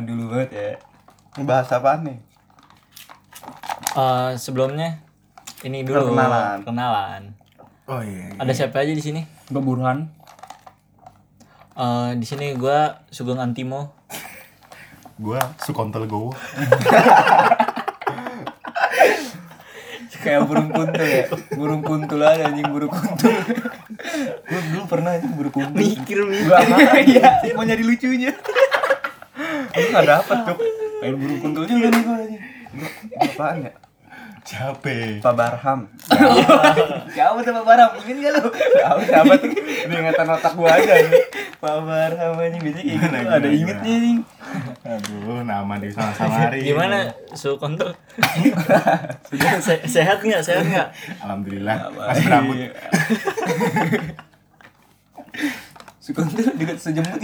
zaman dulu banget ya. Ngebahas apaan nih? Eh, sebelumnya ini dulu Perkenalan. kenalan. Oh iya. Ada siapa aja di sini? Gue Burhan. Eh, di sini gua Sugeng Antimo. Gua Sukontel Gowo. Kayak burung kuntul ya. Burung kuntul aja anjing burung kuntul. Gue dulu pernah anjing burung kuntul. Mikir mikir. Gua iya, mau nyari lucunya. Gue gak dapet tuh. Pengen burung kuntul juga nih gue anjing. Apaan ya? Capek. Pak Barham. Siapa tuh Pak Barham? Ingat gak lu? Tahu siapa tuh? Ini ingatan otak gua aja nih. Pak Barham anjing biasanya kayak gitu. Ada ingetnya anjing. Aduh, nama di sana samari. Gimana su kontol? Se- sehat nggak? Sehat nggak? Alhamdulillah. Masih berambut. Si kuntul juga sejemut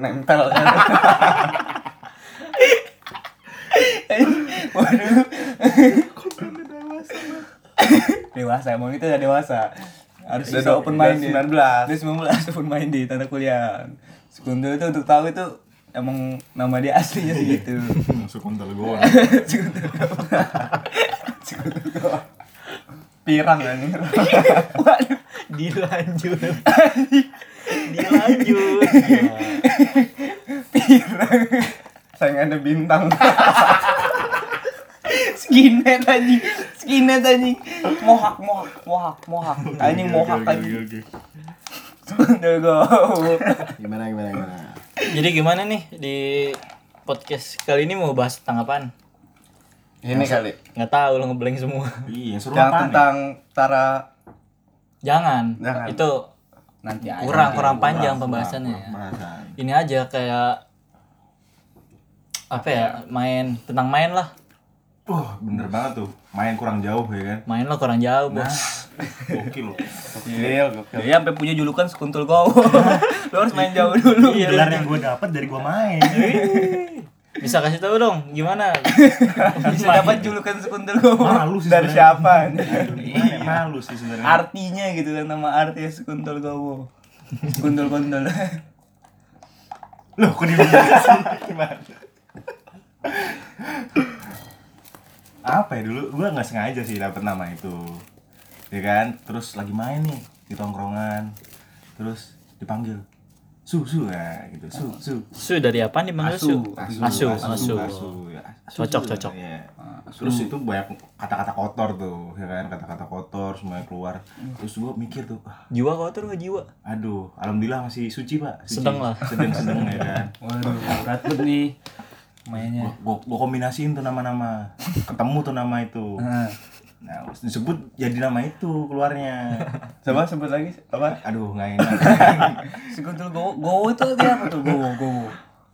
Nempel. Waduh. dewasa emang itu udah dewasa. Harus Udah bisa open minded. 19. Udah 19 open minded tanda kuliah. Sekundul itu untuk tahu itu emang nama dia aslinya segitu. Sukontel Gowo. Pirang anjing. Waduh. Dilanjut. Dilanjut. Saingannya bintang. Skinhead anjing. Skinhead anjing. Mohak, mohak, mohak, mohak. Anjing mohak anjing. Gimana gimana gimana? Jadi gimana nih di podcast kali ini mau bahas tentang apaan? Ini kali. Nggak tahu lo ngeblank semua. Iya, seru tentang Tara Jangan. Jangan. Itu Nanti aja. kurang kurang Kurang, panjang kurang, pembahasannya. kurang Pembahasan. Ini aja kayak apa ya? Main tentang main lah. Wah, bener banget tuh. Main kurang jauh ya kan. Main lo kurang jauh, Nah, Bos. Gokil loh. Gokil, gokil. Dia sampai punya julukan sekuntul go. Lu harus main jauh dulu. Iya, gelar yang gue dapat dari gue main. Bisa kasih tahu dong gimana? Bisa dapat julukan sekuntul go. Malu sih Dari siapa? Aduh, gimana ya? Malu sih sebenarnya. Artinya gitu kan nama artinya sekuntul go. Sekuntul kondol. Loh, kok dibilang sih? Gimana? Apa ya dulu? Gue nggak sengaja sih dapet nama itu, ya kan? Terus lagi main nih di tongkrongan, terus dipanggil su su ya gitu su su Su dari apa nih Bang Su? Asu, asu. ya. Asu, Cocok, ya. cocok. Iya. Terus itu banyak kata-kata kotor tuh, ya kan? Kata-kata kotor semuanya keluar. Terus gue mikir tuh, ah, Jiwa kotor nggak jiwa? aduh, alhamdulillah masih suci pak. Suci. Sedang lah. Sedang sedang ya kan. Waduh, berat banget nih mainnya. Gua, gua, gua kombinasiin tuh nama-nama. Ketemu tuh nama itu. Nah, disebut jadi nama itu keluarnya. Coba sebut lagi apa? Aduh, nggak enak. sekuntul go. Go itu dia apa tuh go go?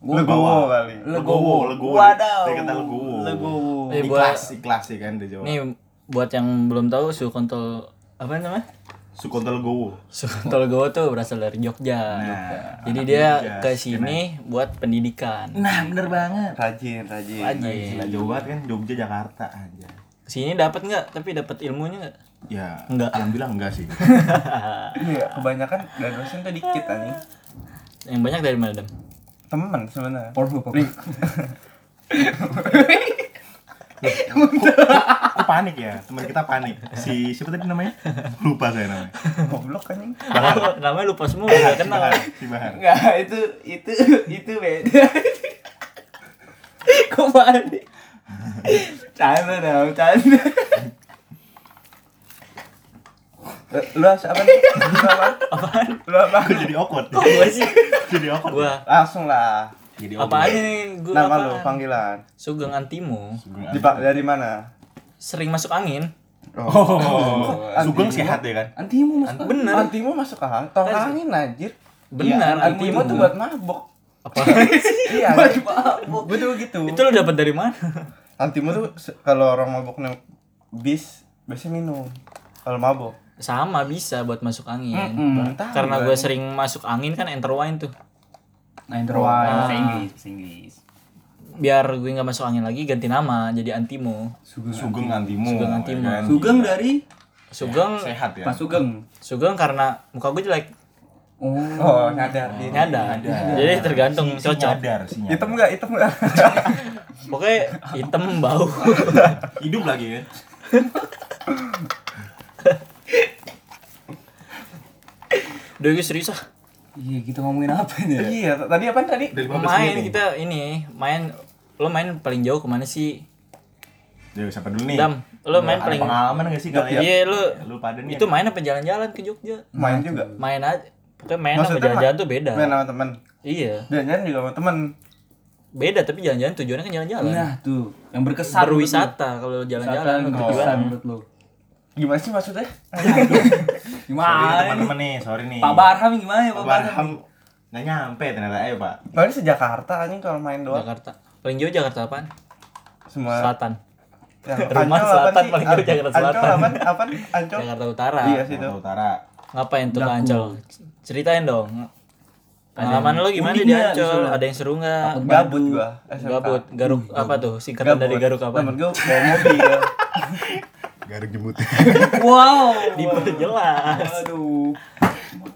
Legowo kali. Legowo, legowo. Wadaw. Dia kata legowo. Legowo. Eh, ikhlas, ikhlas ya kan di Jawa. nih buat yang belum tahu su kontol apa namanya? Sukontel Gowo. Su kontol Gowo tuh berasal dari Jogja. Nah, Jadi dia Jogja, ke sini buat pendidikan. Nah, bener banget. Rajin, rajin. Jauh banget kan Jogja Jakarta aja. Sini dapat nggak? Tapi dapat ilmunya nggak? Ya, Enggak. Alhamdulillah enggak sih. Iya, kebanyakan dari dosen tuh dikit anjing. Yang banyak dari mana Dam? Temen sebenarnya. Pornhub apa? Kok panik ya? Teman kita panik. Si siapa tadi namanya? Lupa saya namanya. Goblok anjing. Namanya lupa semua, nggak Si kenal. Bahar, si Bahar. Enggak, itu itu itu beda. Kok panik? Canda dong, canda. Eh, Lu apa nih? Lu apa? Lu apa? Kok jadi awkward? Gua sih, jadi awkward. gua Langsung lah. Jadi apa aja nih? Gua Nama apaan? lu, panggilan. Sugeng Antimo. Di, dari mana? Sering masuk angin. Oh, Sugeng Antimo? sehat ya kan? Antimo masuk Bener. Antimo masuk ke hang. Tong angin anjir. Benar, Iya, Antimo tuh buat mabok. Apa? Iya. Gue tuh gitu. Itu lo dapat dari mana? Antimo tuh kalau orang mabok naik bis biasanya minum. Kalau mabok. Sama bisa buat masuk angin. Hmm, tahu Karena gue sering masuk angin kan enter wine tuh. Nah, intro bahasa Ah. Inggris, bahasa Inggris. Biar gue nggak masuk angin lagi ganti nama jadi Antimo. Sugeng Antimo. Sugeng Antimo. ya kan? Sugeng dari Sugeng sehat ya. Pak Sugeng. Sugeng karena muka gue jelek. Oh, Oh, nyadar dia. Nyadar. Nyadar. Jadi tergantung Si- si cocok. nyadar si nyadar. Hitam enggak? Hitam enggak? Pokoknya hitam bau. hidup lagi kan Udah gue serius ah. iya kita ngomongin apa nih? Iya, tadi apa tadi? Udah 15 Main kita ini main lo main paling jauh ke mana sih? Yuk, siapa dulu nih? Dam, lo main paling pengalaman gak sih kalian? Iya lu Lu pada nih. itu main apa jalan-jalan ke Jogja? Main juga. Main aja. Pokoknya main apa Maksudnya jalan-jalan ma- tuh beda. Main sama teman. Iya, Jalan-jalan juga sama teman. beda tapi jalan-jalan tujuannya kan jalan-jalan. Nah, tuh yang berkesan Berwisata kalau jalan-jalan tujuan. berkesan menurut lu. Gimana sih maksudnya? Sorry Gimana? teman-teman nih, sorry nih. Pak Barham gimana ya Pak Pak Barham? Nggak nyampe ternyata ayo Pak. Paling sejakarta anjing kalau main doang. Jakarta. Paling jauh Jakarta apaan? Semua Selatan. yang Rumah Ancol selatan paling jauh Jakarta Ancol Selatan. apaan? Apaan? Ancol? Jakarta Utara. Iya situ. Jakarta Utara. Ngapain tuh. Ancol? Ceritain dong. Pengalaman lo gimana di nggak Ancol? Ada yang seru nggak? Gabut gua. SMK. Gabut. Garuk apa tuh? Singkatan dari garuk apa? Temen gua bawa mobil. Garuk jemput. Wow. Diperjelas. Aduh.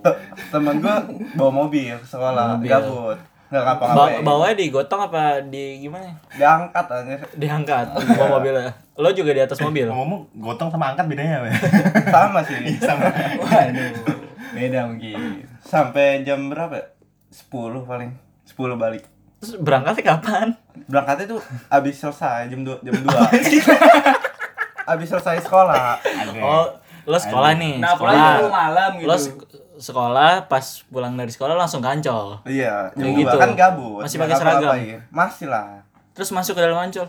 Te- Temen gua bawa mobil ke sekolah. Mobil. Gabut. Enggak Ba ngapa-ngapain. bawanya digotong apa di gimana? Diangkat aja. Diangkat bawa mobilnya. Lo juga di atas mobil. Ngomong gotong sama angkat bedanya apa? Sama sih. sama. Waduh. Beda mungkin. Sampai jam berapa? ya? 10 paling. 10 balik. Terus berangkatnya kapan? Berangkatnya tuh abis selesai jam 2 jam 2. abis selesai sekolah. Oh, lo sekolah nih. Nah, sekolah. pulang itu malam gitu. Lo sek- sekolah pas pulang dari sekolah langsung kancol. Iya, jam Kayak 2 gitu. kan gabut. Masih pakai seragam? ngapa-ngapain. Masih lah. Terus masuk ke dalam ancol.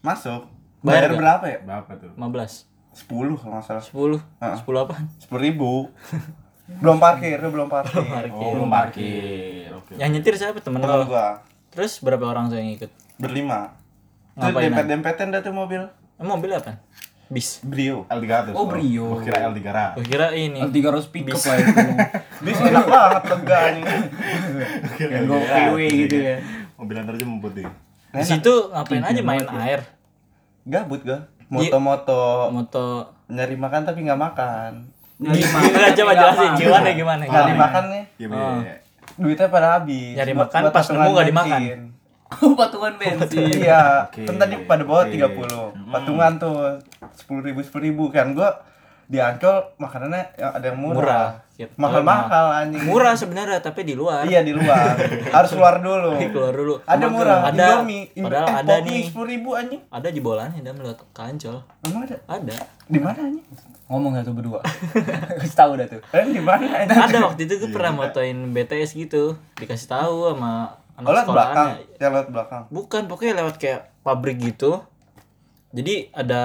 Masuk. Bayar berapa ya? Berapa tuh? 15. 10 kalau nggak salah. 10. Heeh. 10 apa? 10 ribu. belum parkir, belum parkir. Oh, belum parkir. Oke. Yang nyetir siapa temen lo? gua Terus berapa orang tuh yang ikut? berlima. Terus Ngapain? dempet-dempetan dah tuh mobil. Eh, mobil apa? Bis. Brio. L300. Oh, Brio. Gua kira L300. Gue kira ini. L300 pick up lah itu. Bis enak banget teganya. Yang go VW gitu ya. Mobil antar jemput deh. Di situ ngapain aja main air? Gabut gua. Moto-moto Moto. nyari makan tapi nggak makan. Enggak coba jelasin gimana gimana Nyari gimana. makan nih, Iya, Oh. iya. duitnya pada habis. Nyari makan pas nemu nggak dimakan. Patungan bensin. Iya, kan tadi pada bawa oke. 30 Patungan tuh 10 ribu, 10 ribu Kan gua di Ancol makanannya yang ada yang murah, Murah. Yep. Mahal-mahal anjing Murah sebenarnya tapi di luar. Iya di luar, harus keluar dulu Keluar dulu. Ada murah, Ada. Indomie Padahal eh, ada nih. 10 ribu anjing Ada jebolannya dan lewat kancol. Emang ada? Ada. Di mana anjing? Ngomong gak tuh berdua? Kasih tahu dah tuh. Eh di mana? Ada waktu itu gue pernah motoin BTS gitu. Dikasih tahu sama Oh, anak lewat belakang, sekolahan. ya lewat belakang Bukan, pokoknya lewat kayak pabrik gitu. Jadi ada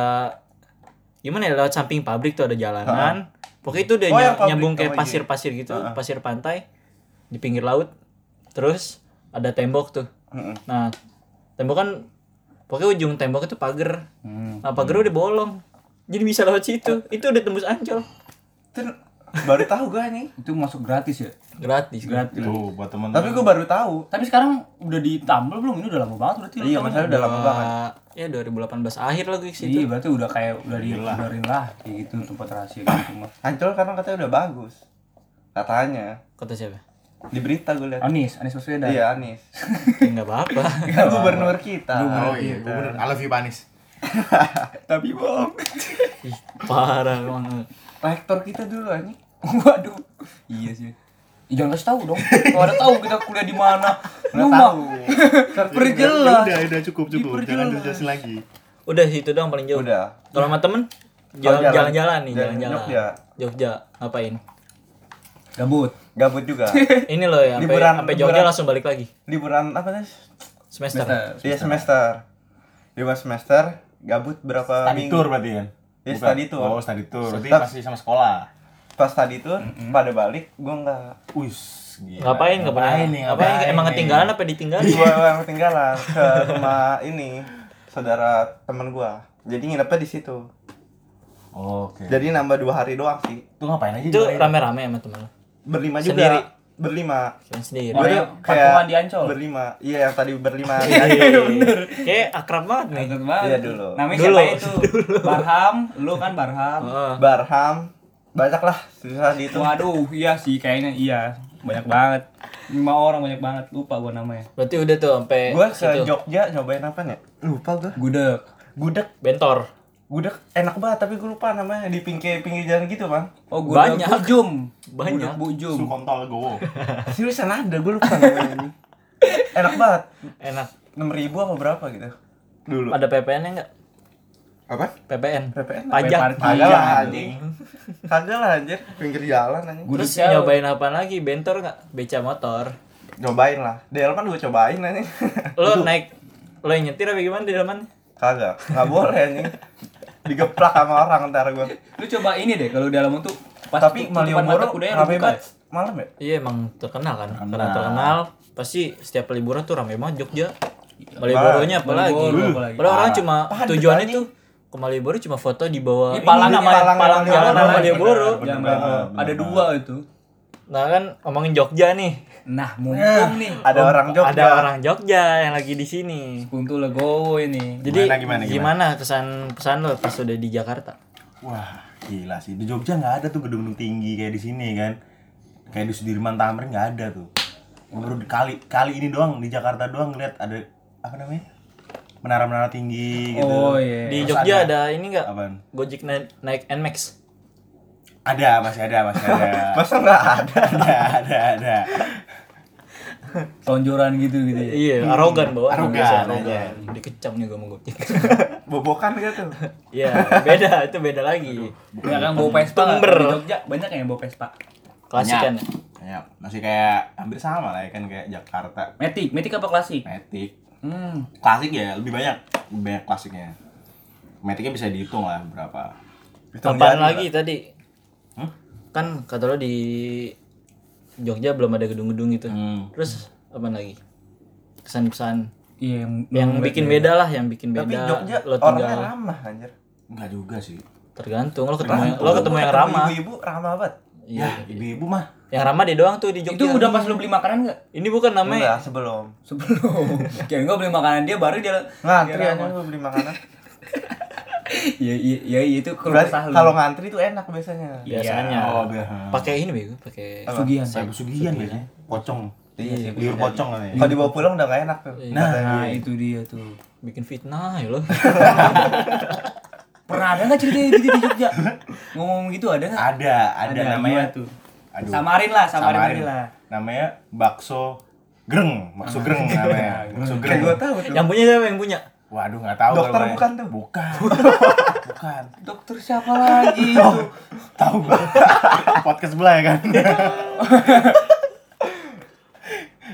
gimana ya lewat samping pabrik tuh ada jalanan. Pokoknya itu udah Oh, ny- nyambung kayak oh, iya. pasir-pasir gitu, pasir pantai di pinggir laut. Terus ada tembok tuh. Nah, tembok kan pokoknya ujung tembok itu pagar. Nah, pagar udah bolong. Jadi bisa lewat situ. Itu udah tembus Ancol. Itu baru tahu gua nih Itu masuk gratis ya? Gratis. Gratis. Tuh, buat teman Tapi gua baru tahu Tapi sekarang udah ditambal belum? Ini udah lama banget berarti. Iya, tahu. masalah udah lama banget Ya 2018 akhir gue ke situ. Iya, berarti udah kayak udah dibenerin lah kayak gitu tempat rahasia gitu mah. Ancol karena katanya udah bagus Katanya Kata siapa? Di berita gue lihat Anies, Anies Baswedan. Iya Anies Ya, Enggak apa-apa. Kan gubernur kita Oh iya, gue bener. I love you, Panis. Tapi bohong Ih, parah emang. Rektor kita dulu anjing Waduh. Iya sih. Ih, jangan kasih tahu dong. Kalau ada tahu kita kuliah di mana. Lu Nggak mah tahu perjelas. Udah, udah cukup, cukup. Jangan dijelasin lagi. Udah situ dong paling jauh. Udah Kalau sama temen jalan- jalan. jalan-jalan nih, Jalan jalan-jalan. Jogja. Jogja ngapain? Gabut. Gabut juga Ini loh ya, sampai Liburan- sampai Jogja liburan. langsung balik lagi. Liburan apa nih? Semester. Iya semester Lima semester Gabut berapa Study minggu tour berarti kan? Iya, Bukan? study tour. Oh, study tour. Berarti masih sama sekolah. Pas tadi tuh pada balik Gue nggak Wih, gila. Ngapain? Enggak pernah. Ngapain nih? Ngapain? Emang ketinggalan apa ditinggalin? Gue yang ketinggalan Ke rumah ini Saudara teman gua Jadi nginepnya di situ Oke. Jadi nambah dua hari doang sih Itu ngapain aja? Itu rame-rame sama temen lo. Berlima Sendiri? Berlima sendiri. Oh, Gua yang patungan di Ancol? Berlima Iya yang tadi berlima Kayak akrab banget nih. Gabut banget. Iya, dulu. Namanya Dulu. siapa itu? Barham, lu kan Barham. Heeh. Barham banyak lah susah di itu Waduh, iya sih kayaknya iya. Banyak banget. Lima orang banyak banget. Lupa gua namanya. Berarti udah tuh sampai gue ke situ. Jogja nyobain apa ya lupa gue Gudeg. gudeg Bentor. Gudeg enak banget tapi gue lupa namanya di pinggir pinggir jalan gitu bang Oh, gudeg Banyak. bujum. Banyak. Gudeg bujum. Su kontol gowo. seriusan ada gue lupa namanya ini enak banget Enak. enam ribu apa berapa gitu dulu Ada PPN-nya enggak? apa PPN. PPN Pajak. kagak lah anjing kagak lah anjir pinggir jalan anjing Terus Gudeg nyobain apa lagi? Bentor enggak? Beca motor. cobain lah di Elman gue cobain anjing Lo naik lo yang nyetir apa gimana di dalam kagak nggak boleh anjing digeplak sama orang ntar gue Lu coba ini deh kalau di dalam tuh pas tapi Malioboro rame banget malam ya Iya emang terkenal kan. Karena Terkenal. terkenal pasti setiap liburan tuh rame banget Jogja. Malioboro-nya apalagi. Malioboro apalagi. Padahal orang cuma Padat, tujuannya tuh ke Malioboro cuma foto di bawah Ini ini palang namanya palang palang Malioboro. jalan Benar, Malioboro. benar. Jangan Bener banget. banget, Ada bener dua itu. Nah kan ngomongin Jogja nih. Nah, mumpung nih. ada orang Jogja Ada orang Jogja yang lagi di sini. Kuntul legowo ini. Jadi Gimana, gimana, gimana, kesan kesan lo pas udah di Jakarta? Wah, gila sih. Di Jogja nggak ada tuh gedung-gedung tinggi kayak di sini kan. Kayak di Sudirman Tamrin nggak ada tuh. Baru di- kali kali ini doang di Jakarta doang ngeliat ada apa namanya? Menara-menara tinggi gitu. Oh iya. Di Terus Jogja ada- ada, ini enggak? Gojek naik, naik Nmax. Ada, masih ada, masih ada. masa nggak ada ada, ada, ada. Tonjoran gitu gitu ya. Iya, arogan bawa. Arogan, arogan. iya. Dikecam juga sama Gojek. bobokan gitu Iya, beda, itu beda lagi. Ya kan bawa Vespa. Di Jogja banyak yang bawa Vespa. Klasik kan. Kayak masih kayak hampir sama lah ya kan kayak Jakarta. Matic, Matic apa klasik? Matic. Hmm. Klasik ya, lebih banyak. Lebih banyak klasiknya. Maticnya bisa dihitung lah berapa. Hitung Apaan lagi tadi? Kan kata lo di Jogja belum ada gedung-gedung gitu. Hmm. Terus apa lagi? Kesan-kesan Iya, yang yang bikin beda lah, yang bikin tapi beda. Jogja lo orangnya tinggal ramah anjir Enggak juga sih. tergantung lo ketemu yang, lo ketemu yang ramah. ibu-ibu ramah banget Iya. Ya, ibu-ibu mah Yang ramah dia doang tuh di Jogja. Itu udah pas lu beli makanan nggak? Ini bukan namanya enggak sebelum Sebelum. Kayak gua beli makanan dia baru dia ngantri aja gue beli makanan Iya iya iya iya, itu kalau ngantri itu enak biasanya biasanya. Oh, biasa. Pakai ini bego, pakai Sugihan. Saya pesugihan biasanya. Pocong. Iya, Liur pocong kan ya. kalau dibawa pulang udah gak enak tuh Nah, Nah, itu dia tuh. bikin fitnah ya lo. Pernah ada nggak cerita gitu di Jogja? Ngomong gitu ada nggak? Ada, ada, namanya gimana tuh. Aduh. Samarin lah, samarin, Samarin. lah. Namanya bakso greng, bakso greng namanya. Bakso greng. gue tahu tuh Yang punya siapa yang punya? Waduh, nggak tahu Dokter namanya. bukan tuh? Bukan. bukan. Dokter siapa lagi itu? Tahu. Podcast sebelah ya kan.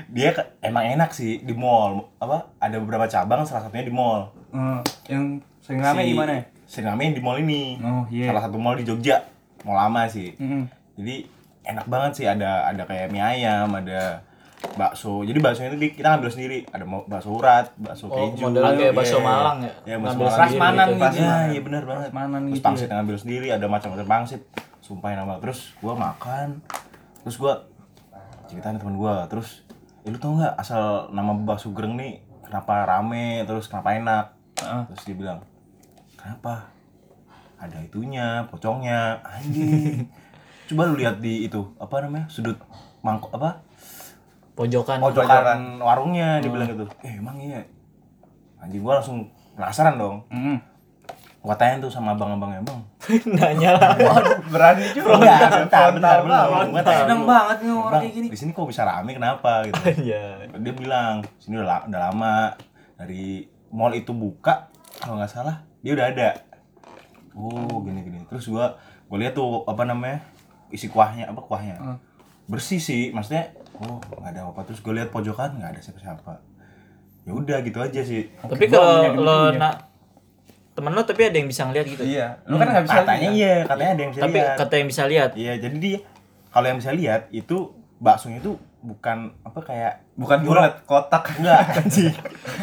Dia ke- emang enak sih di mall. Apa? Ada beberapa cabang, salah satunya di mall. Hmm, yang sering rame Si- di mana? Sering rame di mall ini. Oh, iya. Salah satu mall di Jogja. Mall lama sih. Mm-mm. Jadi enak banget sih ada ada kayak mie ayam, ada bakso. Jadi baksonya itu di- kita ngambil sendiri. Ada mau- bakso urat, bakso Oh, keju. model kayak Iya. bakso Malang ya? Iya, bakso Malang. sendiri Prasmanan gitu. gitu. Ya, iya benar banget. Prasmanan Terus gitu pangsit ya. ngambil sendiri, ada macam-macam pangsit. Sumpah enak banget. Terus gua makan. Terus gua ceritain temen gua, terus ya lu tau nggak asal nama bakso gereng nih kenapa rame, terus kenapa enak? Heeh. Terus dia bilang, "Kenapa?" Ada itunya, pocongnya. Anjing. Coba lu lihat di itu, apa namanya? Sudut mangkok apa? Pojokan. Pojokan warungnya dia bilang gitu. Eh, emang iya. Anjing gua langsung penasaran dong. Mm-mm. Gua tanya tuh sama abang-abangnya, "Bang, Nanya lah. berani juga Bentar, bentar, bentar, belum. Gua tanya Seneng banget nih orang kayak gini. di sini kok bisa rame kenapa gitu. Iya. Dia bilang, sini udah, udah lama dari mall itu buka kalau nggak salah dia udah ada. Oh, gini gini. Terus gua gua lihat tuh apa namanya? isi kuahnya apa kuahnya. Hmm. Bersih sih, maksudnya oh nggak ada apa. Terus gue lihat pojokan nggak ada siapa-siapa. Ya udah gitu aja sih. Tapi kalau lo nak temen lo tapi ada yang bisa ngeliat gitu. iya lu kan nggak bisa Katanya lihat. iya, katanya ada yang bisa Tapi lihat. kata yang bisa lihat. Iya, jadi dia kalau yang bisa lihat itu baksonya itu bukan apa kayak bukan bulat kotak enggak anjing.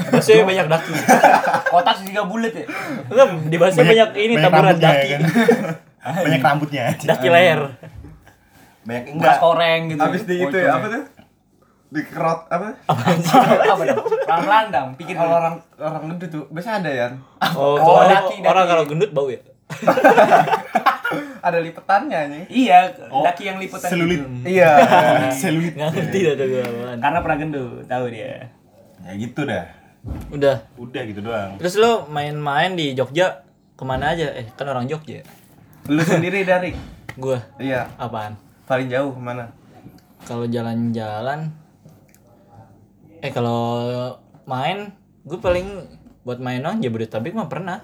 Maksudnya banyak daki. Kotak juga bulat ya. Enggak, di bahasa banyak ini banyak taburan daki. ya kan? banyak rambutnya. Daki leher. Banyak enggak. koreng gitu. abis di itu ya apa tuh di kerot apa apa dong? Pelan-pelan dong, pikir kalau orang orang gendut tuh biasanya ada ya Oh, Oh, kalau daki, daki. orang kalau gendut bau ya. Ada lipetannya nih. Iya, daki yang liputan selulit. gitu. Iya. Selulit. Nggak ngerti dah tuh. Karena pernah gendut, tahu dia. Ya gitu dah. Udah. Udah gitu doang. Terus lo main-main di Jogja ke mana aja? Eh kan orang Jogja. Lu sendiri dari? Gua Iya. apaan? Paling jauh ke mana? Kalau jalan-jalan eh kalau main gue paling buat main dong Jabodetabek mah pernah.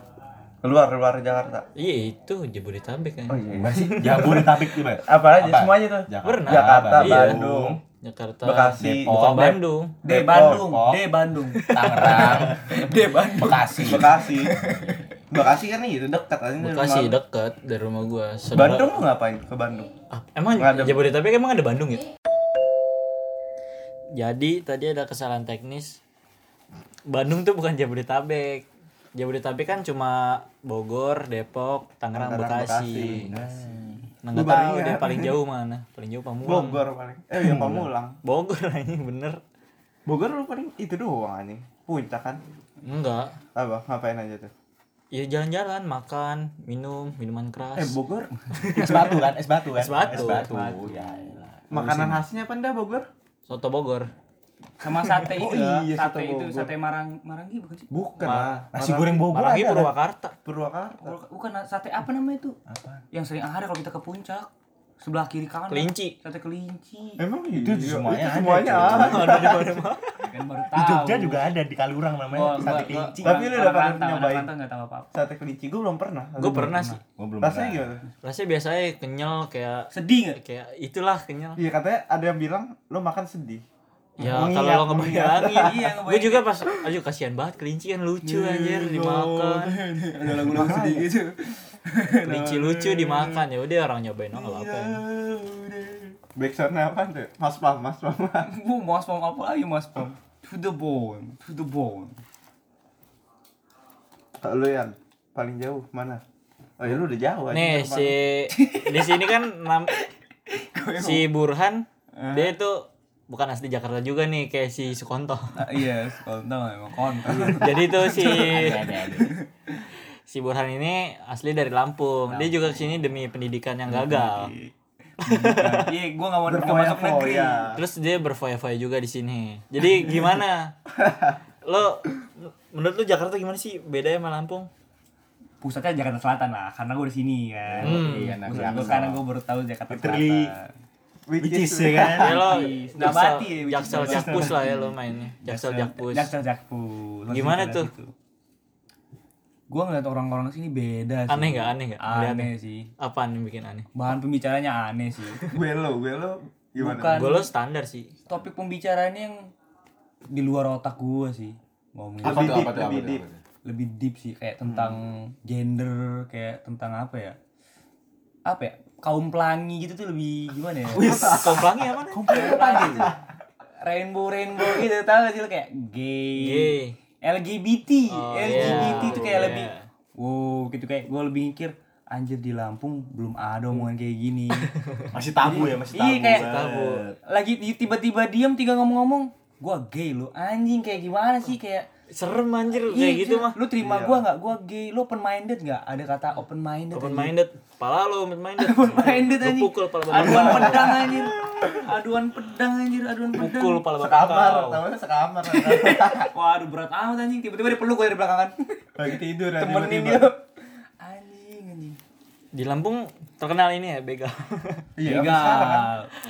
Keluar keluar Jakarta. Iya itu Jabodetabek kan. Oh iya. Gimana sih? Jabodetabek tuh, Mbak. Apa aja semuanya tuh? Jakarta, Pernah. Jakarta, Iya. Bandung, Jakarta. Bekasi, Bukan Bandung. D Depok, Bandung, Depok. D Bandung. Tangerang, D Bandung. Bekasi. Bekasi. Bekasi kan itu dekat aja Bekasi rumah. deket dari rumah gua. Saudara- Bandung lu ngapain ke Bandung? Ah, emang ada- Jabodetabek emang ada Bandung ya? Jadi tadi ada kesalahan teknis. Bandung tuh bukan Jabodetabek. Jabodetabek kan cuma Bogor, Depok, Tangerang, Tangerang, Bekasi. Bekasi. Nah, nggak tahu deh paling jauh mana. Paling jauh Pamulang. Bogor paling. Eh yang Pamulang. Bogor anjing bener. Bogor lu paling itu doang anjing. Puncak kan? Enggak. Apa? Ngapain aja tuh? Ya jalan-jalan, makan, minum, minuman keras. Eh Bogor Es batu kan? Es batu kan? Es batu. Es batu. Ya, elah. makanan khasnya apa ndak Bogor? Soto Bogor. Sama sate Oh itu, iya, sate sate itu, Bogor. sate Marang Maranggi bukan sih? Bukan Ma-. Nasi goreng Bogor Marangi ada. kan? Purwakarta. Purwakarta. Bukan sate apa namanya itu? Apa? Yang sering ada kalau kita ke puncak. Sebelah kiri kanan. Kelinci. Sate kelinci. Emang Itu iya, semuanya itu ada, semuanya ada. Ada di mana-mana. Kan baru Di tahu. Jogja juga ada di Kaliurang namanya Oh, sate gua- gua- kelinci. Tapi lu udah pernah nyobain? Sate kelinci gue belum pernah. Gue pernah sih. Gua belum Rasanya pernah. gimana? Rasanya biasanya kenyal kayak Sedih nggak? kayak itulah kenyal. Iya katanya ada yang bilang lo makan sedih. Ya kalau lo mengingat. ngebayangin, Iya, gue juga pas, aduh kasihan banget kelinci kan lucu anjir dimakan, Ada lagu-lagu sedih gitu. kelinci lucu dimakan ya udah orang nyobain oh nggak apa-apa. Backsoundnya apa tuh? Mas Pam, Mas Pam. Bu, mas pom apa lagi mas pom? To the bone, to the bone. Kalau lu yang paling jauh mana? Oh ya lu udah jauh aja. Nih si di sini kan nam, si Burhan dia itu bukan asli Jakarta juga nih kayak si Sukonto. Nah, iya, kontol emang kontol. Jadi tuh si. Si Burhan ini asli dari Lampung. Dia juga ke sini demi pendidikan yang gagal. Iya, gua nggak mau masuk negeri. ya. Terus dia berfoya-foya juga di sini. Jadi gimana? lo menurut lu Jakarta gimana sih bedanya sama Lampung? Pusatnya Jakarta Selatan lah, karena gua di sini kan. Hmm. Iya, nah, gua karena gua baru tahu Jakarta Literally. Selatan. Which is ya kan? Ya lo Which Nabati ya, which jaksel Nabati. jakpus lah ya lo mainnya. Jaksel jakpus. Jaksel Jakpus. Gimana tuh? situ. Gua ngeliat orang-orang sini beda sih. Aneh nggak? Aneh nggak? Ngeliatnya? Aneh sih. Apaan yang bikin aneh? Bahan pembicaranya aneh sih. Gue lo, gue lo gimana? Bukan. Gue lo standar sih. Topik pembicaranya yang di luar otak gua sih. Ngomongin Apa tuh, apa tuh, lebih deep. lebih deep sih kayak tentang gender, kayak tentang apa ya? Apa ya? Kaum pelangi gitu tuh lebih gimana ya? Komplangnya apa? pelangi. rainbow rainbow gitu tahu gak sih lo kayak gay, Gay. LGBT, Oh, LGBT iya. itu kayak Iya. lebih wow gitu kayak gue lebih mikir anjir di Lampung belum ada omongan kayak gini. Masih tabu ya, masih tabu. Iya, kayak-. Tabu. Lagi tiba-tiba diam tiga ngomong-ngomong, gua gay lo anjing kayak gimana sih kayak Serem anjir kayak Iya, gitu mah. Lu terima gua nggak? Gua gay. Lu open minded nggak? Ada kata open minded. Open minded. Pala lo open minded. Open minded Lu anjing. pukul pala Aduan pedang anjir. Aduan pedang anjir, aduan pedang. Pukul pala bapak. Sekamar, namanya sekamar. Waduh berat amat anjing. Tiba-tiba dia peluk gue dari belakangan. Lagi tidur Temenin tiba-tiba. dia. Anjing anjing. Di Lampung terkenal ini ya begal. Iya, sampai sekarang kan.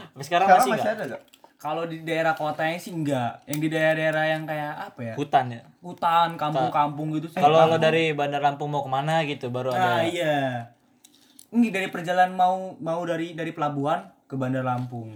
Sampai sekarang, Sekarang masih masih ada gak? Kalau di daerah kotanya sih enggak. Yang di daerah-daerah yang kayak apa ya? Hutan ya. Hutan, kampung-kampung gitu sih. Kalau lo dari Bandar Lampung mau ke mana gitu baru Nah, ada. iya. Ini dari perjalanan mau mau dari dari pelabuhan ke Bandar Lampung.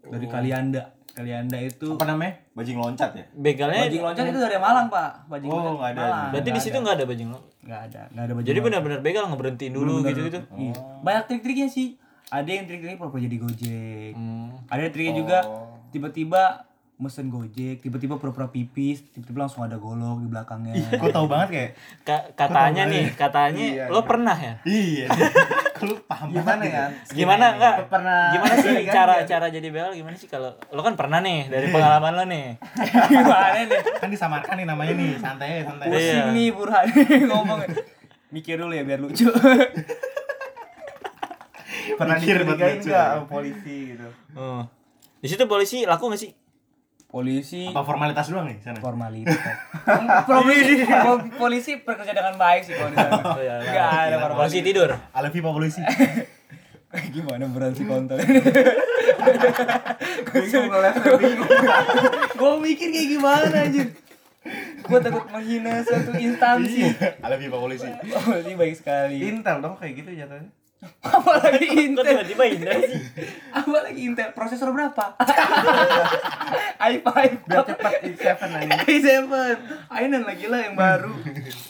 Dari Oh. Kalianda. Kalianda itu Apa namanya? Bajing loncat ya? Begalnya. Bajing loncat itu dari Malang, Pak. Bajing Oh, loncat nggak ada. Malang. Berarti di situ nggak ada bajing lo. Nggak ada, nggak ada bajing Jadi loncat. benar-benar begal ngeberhentiin dulu gitu gitu. Iya. Banyak trik-triknya sih. Ada yang trik-triknya pura-pura jadi Gojek. Hmm. Ada triknya juga tiba-tiba mesen Gojek, tiba-tiba pura-pura pipis, tiba-tiba langsung ada golok di belakangnya. Kok tahu banget kayak Ka- katanya nih, katanya lo pernah ya? Iya. Kalau paham Gimana ya? Gimana enggak? Pernah Gimana sih ganti cara ya? cara jadi begal gimana sih kalau lo kan pernah nih dari pengalaman lo nih. Gimana nih? Kan disamarkan nih namanya nih, santai santai. Pusing Iya. nih Burhan ngomong. Mikir dulu ya biar lucu. Pernah Mikir buat lucu. polisi gitu? Oh. Di situ polisi laku gak sih? polisi Apa formalitas doang nih sana? formalitas polisi polisi bekerja dengan baik sih kalau di sana Oh, iya, iya. ada Polisi formalitas tidur. Alfi Pak Polisi. gimana beran si kontol gue mikir kayak gimana anjir gue takut menghina suatu instansi Alfi Pak Polisi. polisi baik sekali Intel dong kayak gitu jatuhnya. apalagi Kok intel tiba-tiba indah sih? apalagi intel prosesor berapa i5 Biar cepat i7 aja. i7 i9 lagi lah yang baru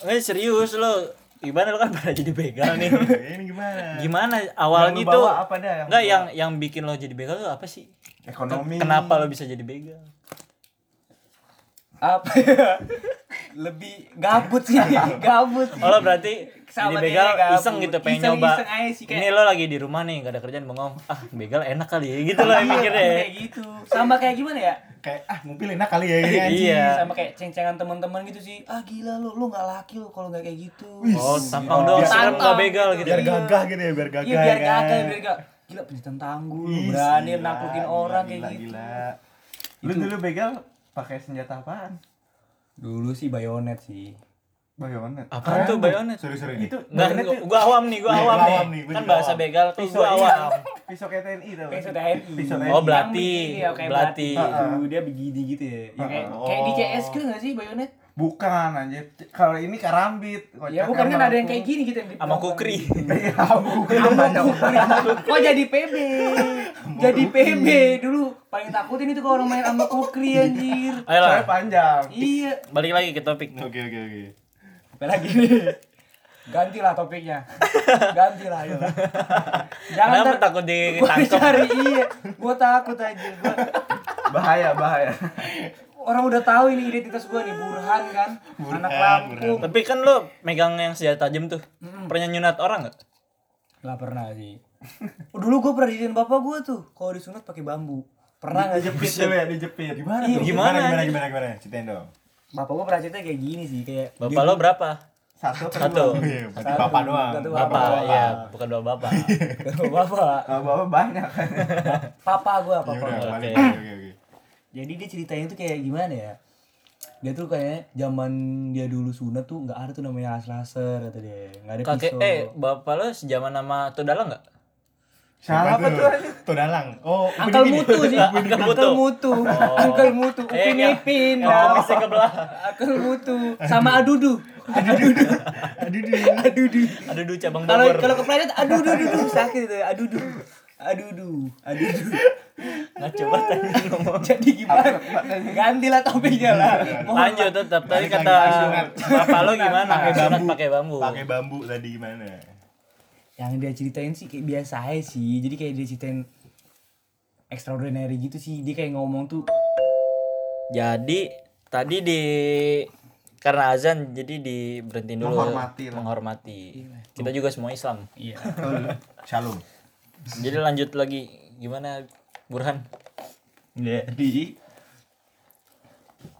Eh serius lo. Gimana lo kan pernah jadi begal nih. Ini gimana? Gimana Yang awalnya lu tuh? bawa apa dah yang Enggak yang yang bikin lo jadi begal tuh apa sih? Ekonomi. Kenapa lo bisa jadi begal? apa ya lebih gabut sih gabut sih. Oh lo berarti jadi Sama begal gabut. iseng gitu pengen Iseng- nyoba. iseng aja sih, kayak- Ini lo lagi di rumah nih gak ada kerjaan bengong. Ah begal enak kali ya gitu lo yang mikirnya. ya. kayak gitu sama kayak gimana ya Kayak ah mobil enak kali ya ini anjing. Iya. sama kayak ceng-cengan teman-teman gitu sih ah gila lu lu nggak laki lu kalau nggak kayak gitu Oh tampang doang biar- serem gak begal gitu. Biar gagah gitu ya, biar gagah. iya biar kan. gagah biar gak gila pencintaan tanggul lu berani naklukin gila, orang kayak gitu Gila. Lu dulu begal pakai senjata apaan? dulu sih bayonet sih Bayonet. Apaan tuh bayonet? Sorry-sorry nih. Itu bayonet gua, tuh gua awam nih, gua Iya, awam gua nih. awam nih, gua kan bahasa awam. begal tuh pisau gua iya. awam. Pisau kayak TNI tau. kayak TNI Pisau TNI. Oh, belati. begini, ya, kayak Belati. gitu dia begini gitu ya, ya kayak, Oh. kayak di CS kan nggak sih bayonet Bukan anjir. Kalau ini karambit. ya bukan kan ada yang kayak gini gitu yang Sama kukri. Iya, bukan ada Kok jadi PB? jadi PB dulu paling takutin itu kalau orang main sama kukri anjir. Ayo Saya lah, panjang. Iya. balik lagi ke topik. Oke oke oke. Apa lagi nih? Gantilah topiknya. Gantilah ayo. Jangan Kenapa ntar takut gua ditangkap? cari iya. Gua takut aja. Gua Bahaya, bahaya. orang udah tahu ini identitas gua nih Burhan kan. Anak Lampung. Tapi kan lo megang yang senjata tajam tuh. Pernah nyunat orang gak? Gak pernah sih. Oh, dulu gua pernah didiin bapak gua tuh kalau disunat pakai bambu. Pernah nggak sih? Dijepit ya, dijepit. Gimana Iya, tuh? gimana, Gimana anjing? gimana gimana? Ceritain dong. Bapak gua pernah cerita kayak gini sih kayak Bapak lo berapa? Satu Satu. dua? Iya, Satu, bapak doang. satu Bapak, Bapak. iya, bukan dua bapak. bapak. Kalau bapak banyak. Papa gua, Ya papa. udah. Oke. Oke oke oke. Jadi dia ceritanya tuh kayak gimana ya? Dia tuh kayaknya zaman dia dulu sunat tuh nggak ada tuh namanya laser kata dia. Nggak ada Kakek, pisau. eh, bapak lo sejaman nama Tudala nggak? Siapa tuh? anjir? Todalang. Oh, Angkel mutu sih. Angkel Mutu. Angkel mutu. Angkel mutu. Eh, Upin Ipin. dah. kumisnya kebelah. Angkel mutu. Sama adudu. Adudu. Adudu. Adudu. Aduh, duh, cabang Kalau Bogor. kalau kepleset adudu adudu sakit itu adudu. Adudu. Adudu. Nggak coba tadi ngomong. Jadi gimana? Gantilah topiknya lah. Lanjut tetap tadi kata ke bapak lo gimana? Pakai Sunat bambu. pakai bambu. Pakai bambu tadi gimana? Yang dia ceritain sih kayak biasa aja sih jadi kayak dia ceritain extraordinary gitu sih dia kayak ngomong tuh Jadi tadi di karena azan jadi diberhentiin dulu Menghormati lah. menghormati. Kita juga semua Islam. iya Shalom. Jadi lanjut lagi gimana Burhan? jadi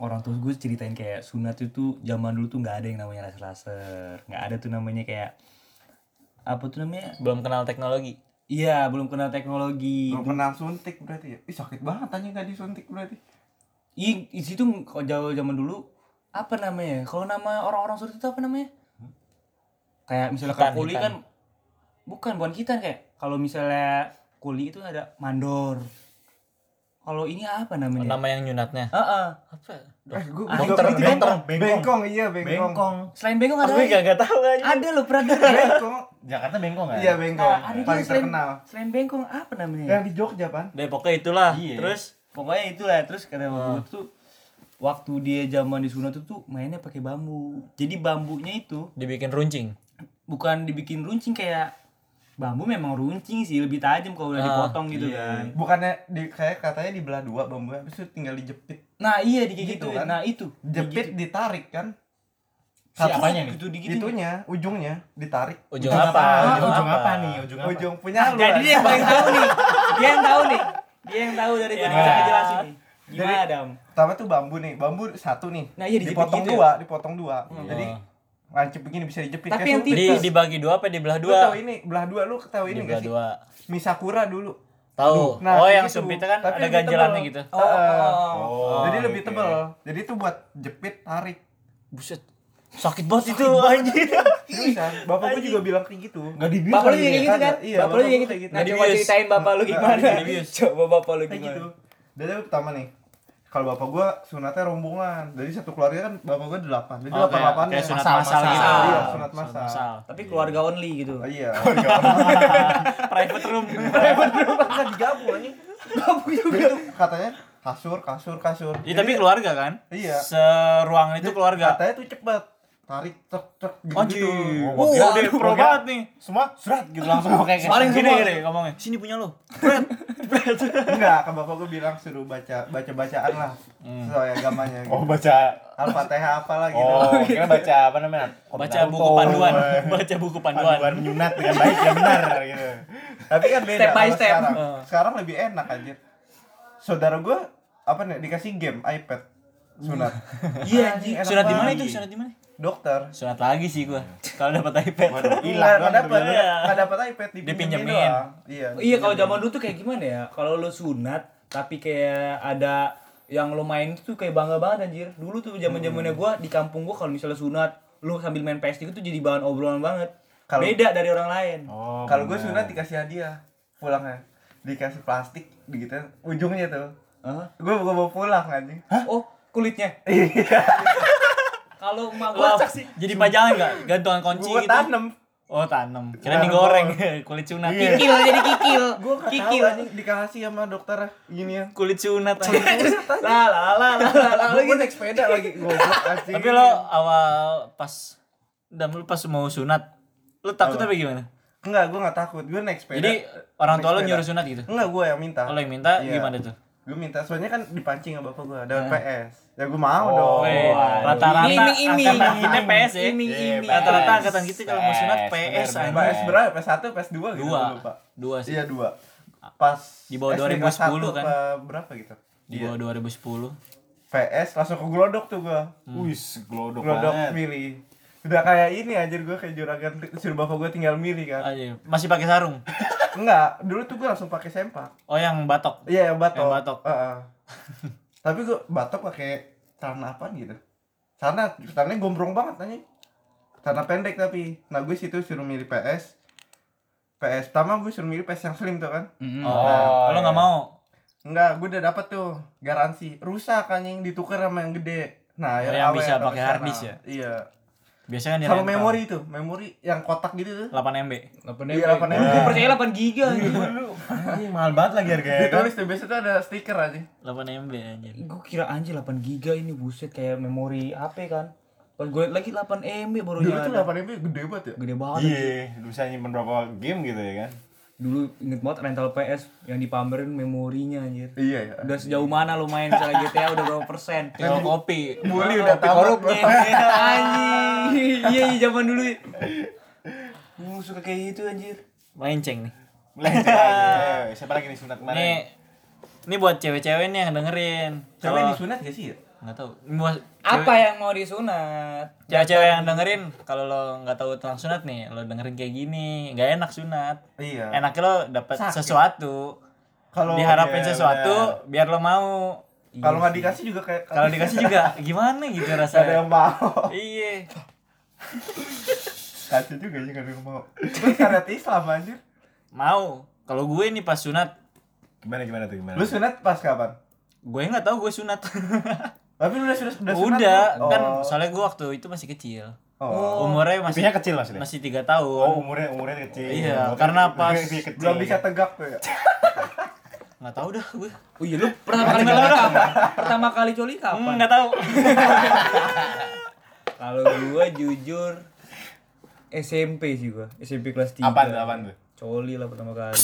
orang tua gue ceritain kayak sunat itu zaman dulu tuh nggak ada yang namanya laser laser nggak ada tuh namanya kayak apa tuh namanya Belum kenal teknologi. iya belum kenal teknologi Belum pernah suntik berarti ya. Ih sakit banget anjing nggak disuntik berarti. Ih, di situ kalau jauh zaman dulu apa namanya? Kalau nama orang-orang surut itu apa namanya? Kayak misalnya Hitan, kuli hitan. kan bukan bukan kita kayak kalau misalnya kuli itu ada mandor. Kalau ini apa namanya? Nama yang nyunatnya. Heeh. Apa? Eh, gua itu- itu kan- bengkong, bengkong. bengkong, iya bengkong. Bengkong. Selain bengkong ada Gue lagi. gak, tahu aja. Ada loh pernah dengar. Bengkong, Jakarta bengkong kan? iya bengkong. Nah, ada Paling selain, terkenal. selain bengkong apa namanya? Yang di Jogja pan. Depoknya itulah. Iya. Terus Pokoknya itulah terus kata bapak tuh waktu dia zaman di sunat itu tuh mainnya pakai bambu. Jadi bambunya itu dibikin runcing. bukan dibikin runcing kayak bambu memang runcing sih lebih tajam kalau udah Ah, dipotong gitu iya. kan Bukannya di kayak katanya dibelah dua bambu habis itu tinggal dijepit. nah iya di kayak Gitu gitu, kan? nah itu Jepit ditarik kan. Siapanya nih? itu di gitu Itunya, ujungnya ditarik. Ujung, Ujung apa? apa? Ujung apa nih? Ujung apa? Ujung punya lu. jadi dia yang paling tahu nih dia yang tahu nih dia yang tahu dari gue Ya. bisa ngejelasin nih gimana Jadi- Dam Pertama tuh bambu nih, bambu satu nih. Nah, iya, dipotong gitu ya? dua, dipotong dua. Hmm. Jadi lancip begini bisa dijepit Tapi yang suntik. Di tipis. dibagi dua apa dibelah Lu dua? tahu ini belah dua lu tahu ini Dibelah sih dua. Misakura dulu Tahu. Nah, oh, yang gitu. sumpitnya kan Tapi ada lebih ganjelannya gitu. Oh, Heeh. Oh, jadi lebih oke. tebal jadi itu buat jepit tarik Buset. Sakit banget itu anjir. Bapak gue juga bilang kayak gitu Enggak dibius Bapak lu juga ya? kayak gitu kan? Iya, bapak lu juga gitu. gitu. Nah, mau Dibius. ceritain bapak lu gimana? Coba bapak lu kayak gimana? gitu dari pertama nih kalau bapak gua sunatnya rombongan jadi satu keluarga kan bapak gua delapan jadi Oh, delapan kayak, delapan kayak sunat Masal, masal masal. gitu. Iya, sunat masal. Tapi keluarga only gitu. Oh, iya Private room. kan digabung anjing gabung juga itu katanya kasur kasur kasur Iya, tapi keluarga kan? Iya. Seruangan itu keluarga. katanya tuh cepet tarik cek cek gitu Anjir. gitu Wah, kira- udah pro banget nih. Semua surat gitu langsung kayak kayak Paling gini gini ngomongnya. Sini punya lo. enggak kan bapak gua bilang suruh baca baca bacaan lah sesuai agamanya gitu. Oh, baca al-fatihah apalah gitu Oh, kira baca apa namanya? Baca buku panduan. Baca buku panduan. Panduan menyunat dengan baik ya benar gitu. tapi kan beda Step by step. sekarang Heeh. sekarang lebih enak anjir saudara gua apa nih dikasih game iPad sunat Iya, Sunat di mana itu? Sunat di mana? Dokter Sunat lagi sih gua. Kalau dapat iPad. Hilang enggak kan dapat, Iya. enggak dapat iPad dipinjemin doang. Iya. Iya kalau zaman dulu tuh kayak gimana ya? Kalau lu sunat tapi kayak ada yang lo main itu kayak bangga banget anjir. Dulu tuh zaman zamannya gua di kampung gua kalau misalnya sunat lu sambil main PS itu tuh jadi bahan obrolan banget. Kalau- Beda dari orang lain. Oh. Kalau gue benar. sunat dikasih hadiah pulangnya. Dikasih plastik gitu ujungnya tuh. Hah? Gue gue bawa pulang anjing. Oh, kulitnya. Kalau emak gua sih. jadi pajangan enggak? Gantungan kunci gitu. tanem. Oh, tanam. Kira Nah, digoreng kulit sunat. Iya. Kikil jadi kikil. Gue gak tahu kikil. anjing dikasih sama dokter gini ya. Kulit sunat. Lah lah lah lah gitu. naik sepeda lagi goblok. Tapi lo awal pas dan lu pas mau sunat, lu takut apa gimana? enggak, gue gak takut. Gue naik sepeda. Jadi orang tua sepeda. nyuruh sunat gitu? Enggak, gue yang minta. Oh, lo yang minta Iya. gimana tuh? Gue minta, soalnya kan dipancing sama bapak gue, dapat PS. Ya gue mau Oh, dong. Weh, waduh. rata-rata Iming-iming. angkatan kita PS ya. Iming-iming. Iya, Rata-rata PS. angkatan kita kalau mau sunat PS bener, anjing. bener. PS berapa? PS1, PS2 gitu Dua. Dua sih. Iya, dua. Pas Di bawah SD 2010 kelas satu kan? apa berapa gitu? Di bawah 2010. PS langsung ke glodok tuh gua. Wis, glodok Glodok banget. milih. Udah kayak ini anjir gua kayak juragan suruh bapak gua tinggal milih kan. Aja. Masih pakai sarung. Enggak, dulu tuh gua langsung pakai sempak. Oh, yang batok. Iya, yang batok. Yang batok. Heeh. Tapi gua batok pakai celana apaan gitu. Celana celananya gombrong banget anjing. Celana pendek tapi. Nah, gue situ suruh milih PS. PS pertama gue suruh milih PS yang slim tuh kan. Oh, lo nggak iya. mau? Enggak, gue udah dapet tuh garansi. Rusak anjing ditukar sama yang gede. Nah, Oh, akhirnya yang awet bisa pakai hard disk ya? Iya. Biasanya kan Sama memori itu, memori yang kotak gitu tuh. 8 MB. 8 Iya, 8 MB. Gue percaya 8 giga anjir. Anjing mahal banget lagi harganya. kan? Ditulis tuh biasa tuh ada stiker aja. 8 MB anjir. Gue kira anjir 8 giga ini buset kayak memori HP kan. Pas gue lagi 8 MB baru Dulu tuh nyadar. 8 MB gede banget ya. Gede banget. Iya, bisa nyimpen berapa game gitu ya kan? Dulu inget banget rental PS yang dipamerin memorinya anjir. Iya ya. Udah sejauh mana lo main misalnya GTA udah berapa persen? Tinggal kopi. Bully udah tamat. korupnya. anjing. Iya iya zaman dulu. Gue suka kayak gitu anjir. Melenceng nih. Lanjut aja. Siapa lagi nih sunat kemarin? Nih ini buat cewek-cewek nih yang dengerin. Cewek Kalau disunat gak sih ya? Nggak tahu. Apa yang mau disunat? cewek-cewek yang dengerin kalau lo nggak tahu tentang sunat nih, lo dengerin kayak gini, nggak enak sunat. Iya. Enaknya lo dapat sesuatu. Kalau Diharapin iya, sesuatu biar lo mau. kalau nggak dikasih juga kayak Kalau dikasih juga gimana gitu Gak ada rasanya. yang mau. Iya. Kacau juga sih gak ada yang mau. Terus syariat Islam anjir. Mau. Kalau gue nih pas sunat, Gimana gimana tuh gimana? Lu sunat pas kapan? gue nggak tahu gue sunat. Tapi lu udah sudah udah sunat. Udah, belum? kan Oh. soalnya gue waktu itu masih kecil. Oh. Umurnya masih Pipinya kecil maksudnya? masih tiga tahun. Oh, umurnya umurnya kecil. Iya, karena pas- kecil. Belum bisa tegak tuh ya. Nggak tahu dah gue. Oh iya lu pertama kali coli kapan? Pertama kali coli kapan? nggak tahu. Kalau gua jujur SMP sih gua, SMP kelas 3. Apaan tuh, apaan tuh? Coli lah pertama kali.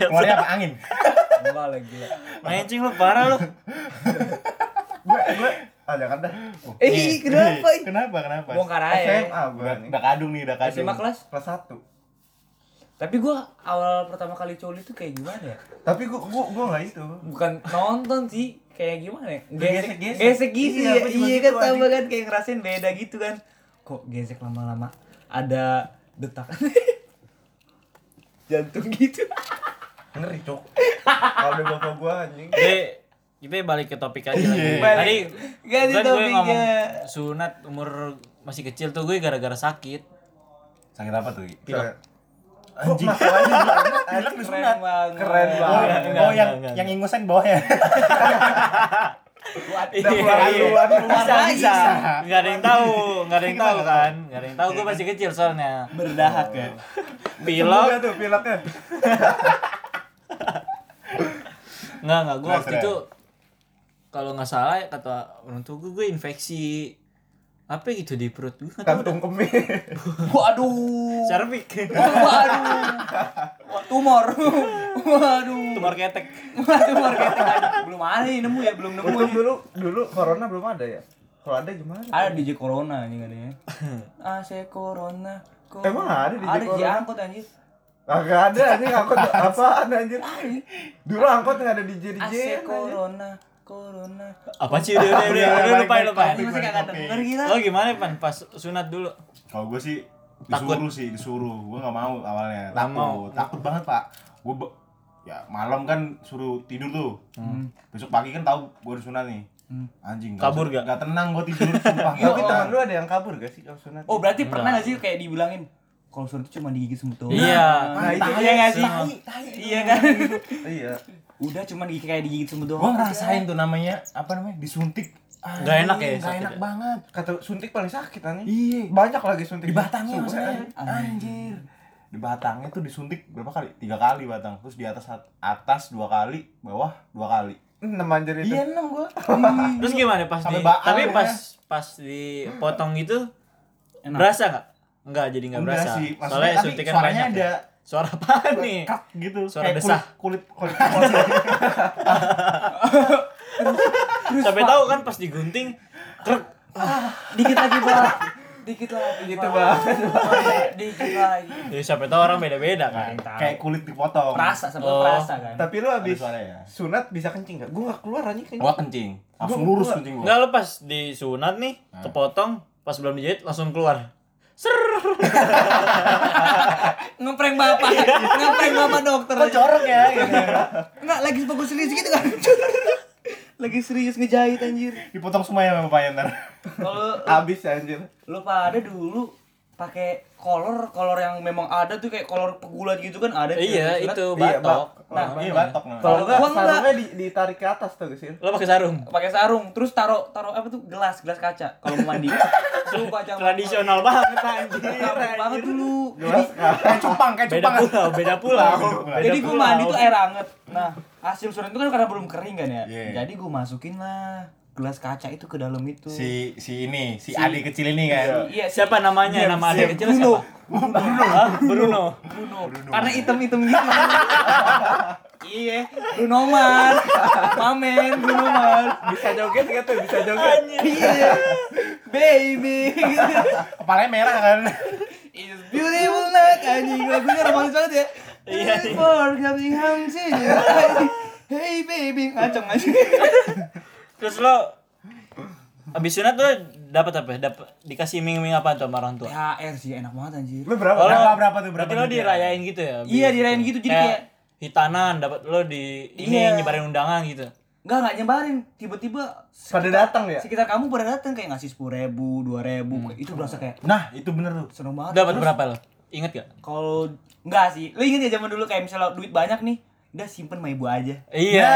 Keluarnya apa? Angin. Enggak lah gila. Mancing lu parah lu. Gue gue ah jangan dah. Eh, kenapa? Kenapa? Kenapa? Bongkar aja. SMA gue Udah, kadung nih, udah kadung. SMA kelas. Kelas 1. Tapi gua awal pertama kali coli tuh kayak gimana ya? Tapi gue gue gue nggak itu. Bukan nonton sih, kayak gimana ya? Gesek-gesek. Gesek gitu Iya, ya. Iya gitu, kan sama anjing. kan kayak ngerasain beda gitu kan. kok gesek lama-lama ada detakan jantung gitu Ngeri, Cok. Kalau bapak gua anjing. Kita balik ke topik aja lagi. Balik. Tadi Ganti kan gue topiknya. ngomong sunat umur masih kecil tuh gue gara-gara sakit. Sakit apa tuh? Pilek. Anjing. Masalahnya Pilek keren disunat. banget Keren Oh, banget. Enggak, oh, yang yang ingusan bawahnya. Iya, keluar iya. Bisa, bisa. Enggak ada yang tahu, enggak ada yang tahu kan. Enggak ada yang tahu gue masih kecil soalnya. berdahak ya Pilek Pilok tuh piloknya. Enggak, enggak. Gue waktu itu kalau nggak salah kata orang tua gue, gue infeksi apa gitu di perut gue Kantung kemih. waduh Cervix. waduh Wah, tumor waduh Tumor ketek. tumor ketek aja. belum ada nih nemu ya belum nemu Untung ya. dulu dulu corona belum ada ya. Kalau ada gimana? ada DJ Corona nih katanya AC Corona Corona. Emang ada DJ ada di Corona? angkot anjir Agak ada anjing angkot apaan anjir. Dulu angkot nggak ada DJ DJ. AC Corona Corona Apa sih udah udah udah udah lupain lupain. ini masih denger gila Lo gimana pan pas sunat dulu? Kalau gue sih Takut. disuruh sih, disuruh. Gue nggak mau awalnya. Takut, mau. takut banget pak. Gue ya malam kan suruh tidur tuh. Hmm. Besok pagi kan tahu gue disunat nih. Anjing. Kabur usah- gak? Gak tenang gue tidur sumpah. Tapi Gak teman lu ada yang kabur gak sih kalau sunat? oh berarti pernah gak sih kayak dibilangin kalau sunat itu cuma digigit semut doang Iya. Nah, itu iya gak sih iya kan Iya. Udah cuma digigit kayak digigit semut doang Gue ngerasain tuh namanya apa namanya disuntik. Nggak enak ya, Gak sakit enak ya? banget. Kata suntik paling sakit anjing. Iya. Banyak lagi suntik. Di batangnya maksudnya. Anjir. Di batangnya tuh disuntik berapa kali? Tiga kali batang. Terus di atas atas dua kali, bawah dua kali. Enam anjir itu. Iya enam gue. Terus gimana pas Sampai di baal tapi ya. pas pas dipotong itu Enak. berasa nggak? Enggak jadi nggak Enggak berasa. sih. Soalnya Maksudnya suntikan banyak. ada ya. Suara apa nih? kak gitu. Suara Kayak desah. Kulit kulit kulit. Sampai tahu kan pas digunting krek dikit lagi pak dikit lagi Gitu banget. dikit lagi Ya sampai tahu orang beda-beda kan. Kayak kulit dipotong. perasa sampai Oh. perasa kan Tapi lu habis ya? sunat bisa kencing gak? Gua gak keluar anjing kencing. Gua kencing. Langsung lurus kencing gua. Enggak lo pas disunat nih, kepotong, pas belum dijahit langsung keluar. Ser. ngeprank bapak ngeprank bapak dokter Kok jorok ya gitu. enggak lagi fokus serius gitu kan lagi serius ngejahit anjir Dipotong semua ya sama bapaknya ntar. kalau Habis anjir. lu pada dulu pakai kolor kolor yang memang ada tuh kayak kolor pegulat gitu kan ada Iya, itu Iya, batok. Nah, Iya batok nah. Kalau enggak sarungnya di, ditarik ke atas tuh guys. Lo pakai sarung. pakai sarung terus taruh taruh apa tuh gelas gelas kaca kalau mau mandi baca Tradisional banget anjir. banget banget dulu Gelas Kayak cupang, kayak Beda cupang. pulau, beda pulau. Beda jadi gue pulau. mandi tuh air anget nah hasil surat itu kan karena belum kering kan ya Iya. jadi gue masukin lah gelas kaca itu ke dalam itu Si si ini, si, Si- adik kecil ini kan. iya si- Siapa namanya? James, Nama adik kecil Bruno. siapa? Hah? Bruno. Bruno karena item item gitu iya Bruno Mars Mamen Bruno Mars bisa joget gak tuh? Bisa joget. iya baby Kepalanya merah kan. It's beautiful night anjing lagunya romantis banget ya Iya, iya. For coming home to you Hey baby ngaceng anjing Terus lo Abis sunat lo dapat apa? Dapat dikasih iming-iming apa tuh sama orang tua? THR sih enak banget anjir Lu berapa? Oh, lo- Berapa, berapa tuh, berapa Berarti lo dirayain gitu ya? Iya, dirayain itu? gitu, jadi kayak- hitanan dapat lo di ini Iya. nyebarin undangan gitu. Enggak, enggak nyebarin. Tiba-tiba Pada datang ya? sekitar kamu pada datang kayak ngasih sepuluh ribu, dua ribu, itu berasa kayak Nah, itu bener tuh. seneng banget. Dapat berapa lo? Ingat gak? Kalau enggak sih, lo inget ya zaman dulu kayak misalnya duit banyak nih, udah simpen sama ibu aja. Iya.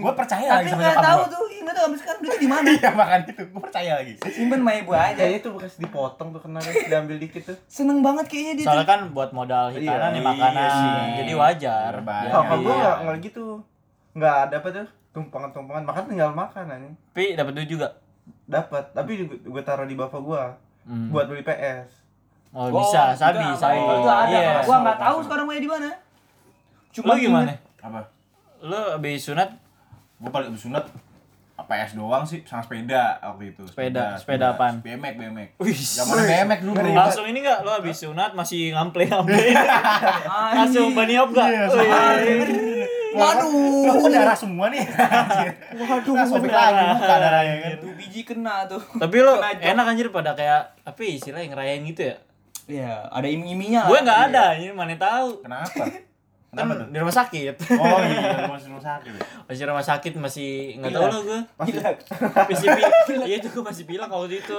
Gue percaya Tapi lagi sama nggak nyokap tahu gua. tuh, nggak tahu sampai sekarang duitnya di mana. Iya, makan itu. Gue percaya lagi. Simpen sama ibu aja. Kayaknya tuh bekas dipotong tuh kena diambil dikit tuh. Seneng banget kayaknya dia. Soalnya tuh. kan buat modal hitanan Iya, nih makanan. iya sih. Jadi wajar. Banyak. Kalau gua Iya. enggak enggak gitu. Enggak ada apa tuh? Tumpangan-tumpangan, makan tinggal makan anjing. Tapi dapat duit juga. Dapat, tapi gue taruh di bapak gua Hmm. buat beli PS. Oh, bisa, sabi, enggak, sabi. kalau Itu ada. Iya. Gua enggak tahu sekarang mau di mana. Lo gimana? Apa? Lo abis sunat Gue paling abis sunat PS doang sih sama sepeda waktu itu. Sepeda, sepeda apaan? BMX, BMX. Wih, Zaman BMX dulu. langsung ini gak lo abis sunat masih ngample ngample langsung bunny hop gak? Iya. Waduh. Kok darah semua nih? Waduh. Nah, sobek lagi muka darahnya kan. Tuh biji kena tuh. Tapi lo enak anjir pada kayak apa ya istilahnya ngerayain gitu ya. Iya, ada iming-imingnya Gue nggak ada, ini mana tahu. Kenapa? Kan Kenapa tuh? di rumah sakit. Oh iya, masih rumah sakit. ya? Masih rumah sakit masih nggak tahu lah gue. Gila. Masih pilek. Iya itu gue masih pilek waktu itu.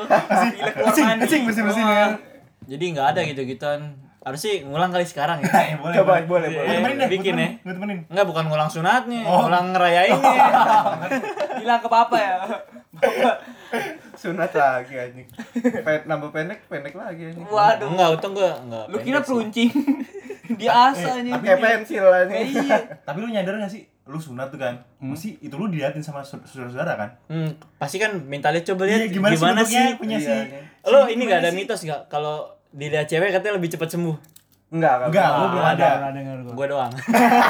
Gila keluar mandi. Cing bersih-bersihin ya. Jadi nggak ada gitu gituan. Harus sih ngulang kali sekarang ya. Eh, boleh. Coba, boleh. boleh, boleh. Temenin deh. Bikin ya. Gua temenin. Enggak bukan ngulang sunatnya, Oh. ngulang ngerayainnya. Bilang ke papa ya. Sunat lagi anjing. Pen, nambah pendek, pendek lagi anjing. Waduh. Enggak, untung gue enggak. Lu kira pendek sih. peruncing. Diasa nih. Pakai pensil anjing. Iya. Tapi lu nyadar gak sih? Lu sunat tuh kan. Mesti itu lu diliatin sama saud- saudara-saudara kan? Hmm, pasti kan minta lihat coba lihat Iya, gimana, sih bentuknya? sih. Punya Iya, sih. anjing. Lo ini gimana gak ada sih? mitos gak kalau dilihat cewek katanya lebih cepat sembuh? Enggak, Enggak, lu belum ada. Gua. Gue doang.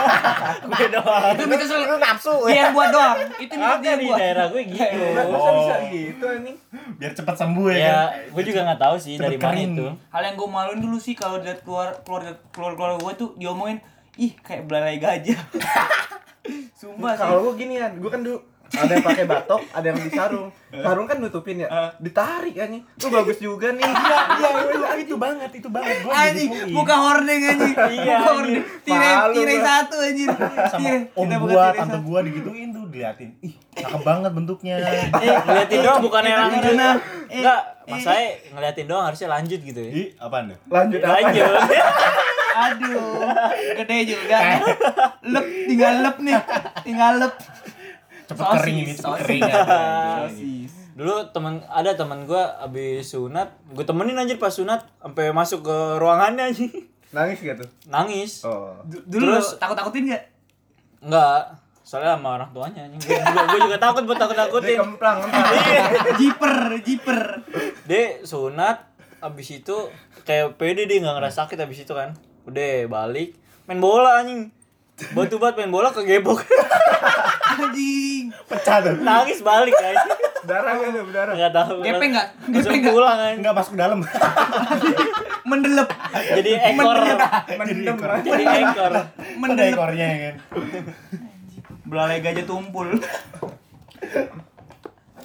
gue doang. Itu mitos lu nafsu. Dia yang buat doang. Itu mitos dia di daerah gue gitu. Masa bisa gitu anjing? Biar cepat sembuh ya, kan? Ya, gue juga nggak tahu sih Cepet dari mana itu. Hal yang gue maluin dulu sih kalau lihat keluar keluarga keluar keluarga gue tuh diomongin ih kayak belalai gajah. Sumpah sih. Kalau gua ginian, gua kan dulu ada yang pakai batok, ada yang di sarung. Sarung kan nutupin ya. Eh. Ditarik anjing. Lu bagus juga nih. Iya, iya, itu, itu banget, itu banget. Gua Anjing, digituin. muka hordeng anjing. Iya, Muka hordeng. Tirai tirai satu anjing. sama om gua, tirai tante satu. gua digituin tuh diliatin. Ih, cakep banget bentuknya. Eh, ngeliatin doang bukan yang lanjut. gimana? Enggak, mas saya ngeliatin doang harusnya lanjut gitu ya. Ih, apaan tuh? Lanjut apa? Lanjut. Aduh, gede juga. Lep, tinggal lep nih. Tinggal lep. Cepet Sosis, kering ini, cepet sosis. kering aja. Sosis. Dulu temen ada teman gua abis sunat, gue temenin anjir pas sunat sampai masuk ke ruangannya anjing. Nangis gak tuh? Nangis. Oh. Du- Dulu Terus- takut-takutin gak? Enggak, soalnya sama orang tuanya anjing. Gue juga, gua juga takut buat Dia takut-takutin. kemplang, kemplang. Jiper, jiper. Dia sunat abis itu kayak pede dia nggak ngerasa sakit abis itu kan. Udah balik main bola anjing. Batu bat main bola kegebok. Anjing. Pecah tuh. Nangis balik anjing. Darah gak tuh, berdarah? Enggak tahu. Gepeng nggak? Gepeng nggak? pulang anjing. Enggak masuk ke dalam. Mendelep. Jadi ekor. Mendem. Jadi ekor. Mendelep. ekornya ya kan. Belalai gajah tumpul.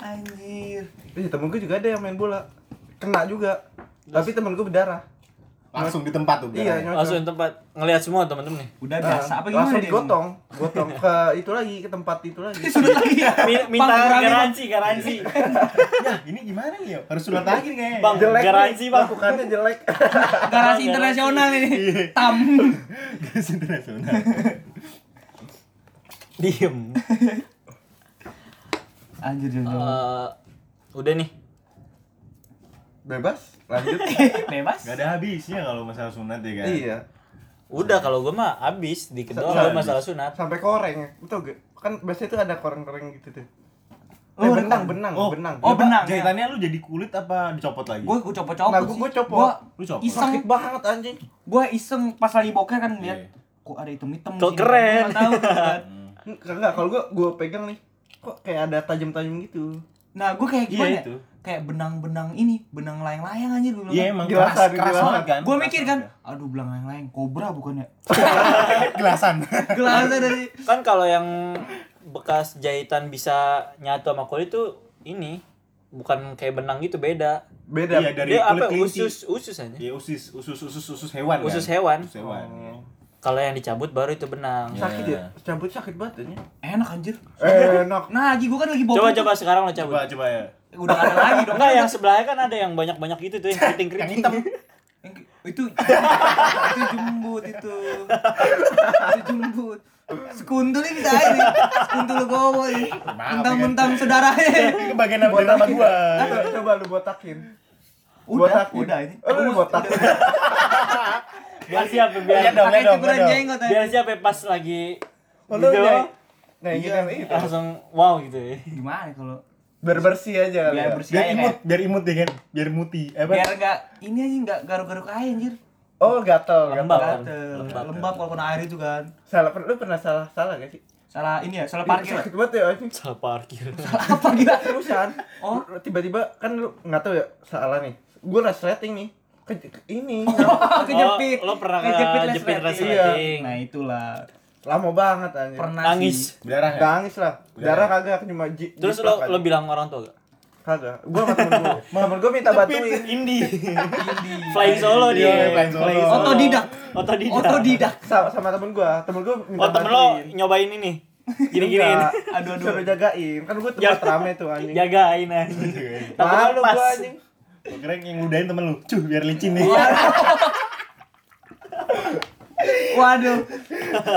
Anjir. Ih, temen gue juga ada yang main bola. Kena juga. Tapi temen gue berdarah. Langsung di tempat tuh. Iya, nyocok. Langsung tempat ngelihat semua temen-temen nih. Udah Nah, biasa apa gimana langsung dia? digotong, gotong ke itu lagi ke tempat itu lagi. Sudah lagi ya. Mi- Minta garansi, garansi. Ya, ini gimana nih ya? Harus surat lagi nih kayaknya. Bang, Jelek garansi, nih, Bang. lakukannya jelek. Garasi internasional ini. Tam. Garis internasional. Diem. Anjir, anjir. Eh, udah nih. Bebas, lanjut. Bebas. Gak ada habisnya kalau masalah sunat ya kan. iya. Udah kalau gue mah abis di kedua gue masalah sunat. Sampai koreng. Betul gak? Kan biasanya tuh ada koreng-koreng gitu tuh. Oh, Eh, benang, benang, Oh, benang. Oh, benang. Jahitannya lu jadi kulit apa dicopot lagi? Gue gue copot-copot Nah, sih. gua- gua copot. Gua Lu copot? iseng. Sakit banget anjing. Gue iseng pas lagi boker kan lihat Iya. kok ada hitam-hitam Kok di sini. keren. Gua nggak tahu kan. Enggak, enggak kalau gua gua pegang nih. Kok kayak ada tajam-tajam gitu. Nah, gue kayak Iya, gimana? ya? itu. Kayak benang-benang ini, benang layang-layang anjir gue Iya emang Gelasan, keras, keras gelasan. banget kan. Gue mikir kan, aduh belang layang-layang, kobra bukannya? Gelasan. Gelasnya dari Kan kalau yang bekas jahitan bisa nyatu sama kulit tuh ini bukan kayak benang gitu beda. Beda. Iya, dari Dia kulit apa kelinci. usus usus aja. Iya usus usus usus usus hewan kan? Usus hewan. Usus hewan. iya. Kalau yang dicabut baru itu benang. Iya. Sakit ya? Cabut sakit banget ya. enak anjir. Enak. Nah, lagi gue kan lagi boker. Coba coba sekarang lo cabut. Coba coba ya. Udah gak ada lagi dong. Enggak yang sebelahnya kan ada yang banyak-banyak gitu tuh yang keriting-keriting. Yang hitam. Yang- itu itu jembut itu. Itu jembut. Sekuntul ini bisa ini. Sekuntul gowo ini. Mentang-mentang saudaranya. Itu bagian nama nama gua. Coba, lu botakin. Udah, Botakin. udah ini. Oh, lu botakin. Biar siap ya, biar dong. jenggot aja. biar siap ya pas lagi Oh, gitu nih. Nah, itu. langsung wow gitu ya. Gimana kalau Biar bersih aja. biar ya. bersih Biar aja imut, kayak- biar imut ya kan. Biar muti. Eh, apa? biar enggak ini aja enggak garuk-garuk air anjir. Oh, gatel, Lembab. gatel. Gatel. Lembab. Lembab kalau kena air itu kan. Salah, lu pernah salah salah gak sih? Salah ini ya, salah parkir. Sakit banget ya anjing. Salah parkir. Apa gila? Terusan. Oh. Tiba-tiba kan lu nggak tahu ya salah nih. Gue resleting nih. Ke, ini. Kejepit. Oh, lo pernah Kejepit resleting. resleting. Nah, itulah. Lama banget anjing. Pernah Nangis. sih. Berdarah ya? Nangis lah. Darah kagak cuma ji. Terus lo lo bilang orang tua gak? kagak. Gua sama temen gua. temen gua minta bantuin. Indie. Flying solo dia. Iya, flying solo. Otodidak. Otodidak. Otodidak. Sama, sama temen gua. Temen gua minta Oh temen lo nyobain ini. Gini-gini. Enggak. Aduh, aduh. Suruh jagain. Kan gua Ya. tempat rame tuh anjing. Jagain aja. Malu gua anjing. Gua kira yang ngudain temen lu. Cuh, biar licin nih. Waduh.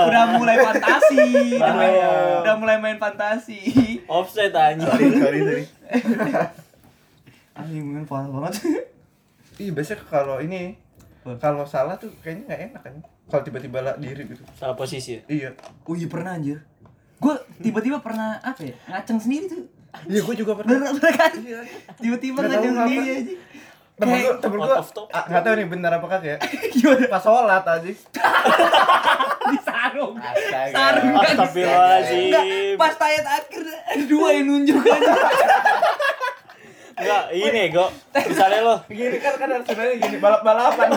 Udah mulai fantasi. Bahaya. Udah mulai main fantasi. Offset aja. sorry, sorry, sorry. Anjing mungkin parah banget. Ih, biasanya kalau ini kalau salah tuh kayaknya nggak enak kan. Kalau tiba-tiba lah diri gitu. Salah posisi ya. Iya. Oh iya pernah anjir. Gue tiba-tiba pernah apa ya? Ngaceng sendiri tuh. Iya, gua juga pernah. Bener kan? Iya. Tiba-tiba ngaceng sendiri aja. Temen gua, temen topic. ah, nggak tahu nih benar apa kagak ya. Pas sholat aja. Di sarung. Astaga. Sarung kan. Enggak, Astagfirullahaladzim. pas tayat akhir dua yang nunjuk aja. Enggak, ini go. Misalnya lo, Gini kan kan harus sebenarnya gini balap-balapan.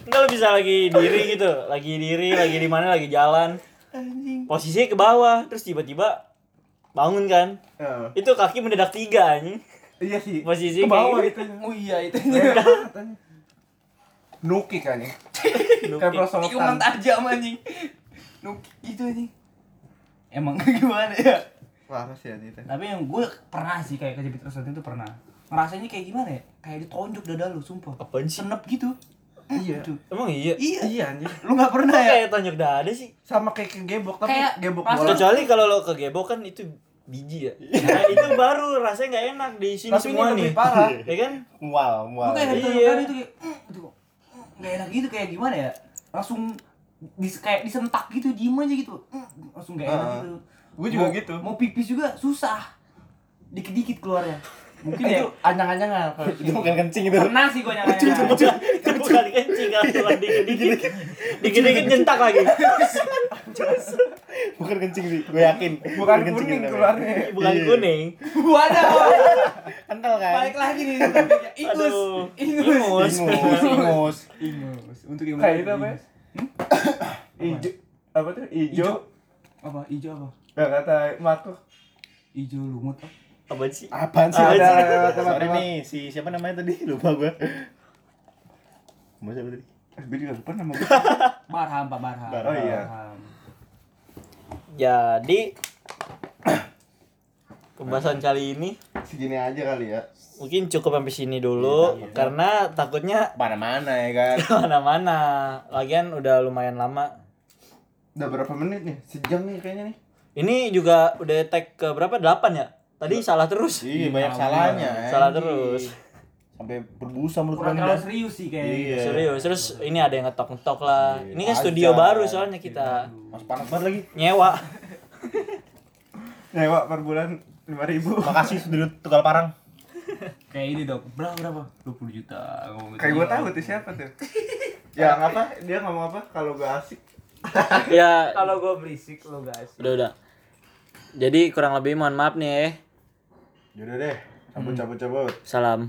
enggak lo bisa lagi diri gitu, lagi diri, lagi di mana, lagi jalan. Posisinya ke bawah, terus tiba-tiba bangun kan. Heeh. Itu kaki mendadak tiga anjing. Iya sih. Posisi ke bawah kayak gitu. Oh iya itu. Nuki kan ya. Nuki. Kayak prosotan. Tikungan tajam anjing. Nuk itu anjing. Emang gimana ya? Parah sih anjing. itu. Tapi yang gue pernah sih kayak kejepit resleting itu pernah. Ngerasanya kayak gimana ya? Kayak ditonjok dada lu, sumpah. Apaan sih? Senep gitu. Iya. Gitu. Emang iya? Iya. Iya anjing. Lu nggak pernah ya? kayak tonjok dada sih? Sama kayak kegebok tapi Kayak gebok pas- bola. Kecuali kalau lo ke gebok kan itu biji ya. Nah, itu baru rasanya nggak enak di sini Tapi ini semua lebih nih. parah. Ya kan? Mual, mual. kayak Iya. itu kayak "Mm," gitu. "Mm," nggak enak gitu kayak gimana ya? Langsung dis kayak disentak gitu, diem aja gitu. "Mm," Langsung nggak enak Ah. gitu. Gue juga Mau- gitu. Mau pipis juga susah. Dikit-dikit keluarnya. Mungkin Itu ya anyang-anyangan kalau Itu bukan kencing itu. pernah sih gue nyangka itu bukan kencing kalau cuma dikit-dikit dikit-dikit nyentak lagi Bukan kencing sih, gue yakin. bukan kencing kuning itu. keluarnya. bukan Iya. kuning Waduh. Kental kan? Balik lagi nih. Ingus. Ingus. ingus. Ingus, ingus. Untuk yang Kayak itu apa ya? Ijo apa tuh? Ijo. Ijo. Apa? Ijo apa? Gak kata Marco. Ijo lumut apa? Apa sih Apaan sih? Ah, Ada sih. lewat lewat Sorry nih, si siapa namanya tadi? Lupa gue. Mau siapa tadi? Gue juga lupa nama gue. Barham, Pak Barham. Barham. Oh iya. Jadi pembahasan kali ini Segini aja kali ya. mungkin cukup sampai sini dulu Iya, iya. karena takutnya Mana-mana ya kan? mana-mana lagian udah lumayan lama Udah berapa menit nih? Sejam nih kayaknya nih. ini juga udah tag ke berapa 8 ya tadi salah terus Iya, banyak salahnya. salah terus Sampai berbusa mulut Kurang terlalu serius sih kayaknya. Iya. serius terus ini ada yang ngetok-ngetok lah Iya. ini kan studio Aja. baru soalnya kita Mas panas banget lagi. nyewa Nyewa per bulan lima ribu. Makasih sudah tukar parang. Kayak ini dong. Berapa berapa? 20 juta. Ngomong gitu. Kayak gue tahu tuh siapa tuh. Yang apa? Dia ngomong apa? Kalau gue asik. ya Kalau gue berisik lo guys. udah udah jadi kurang lebih mohon maaf nih ya Yaudah deh. Cabut cabut cabut. salam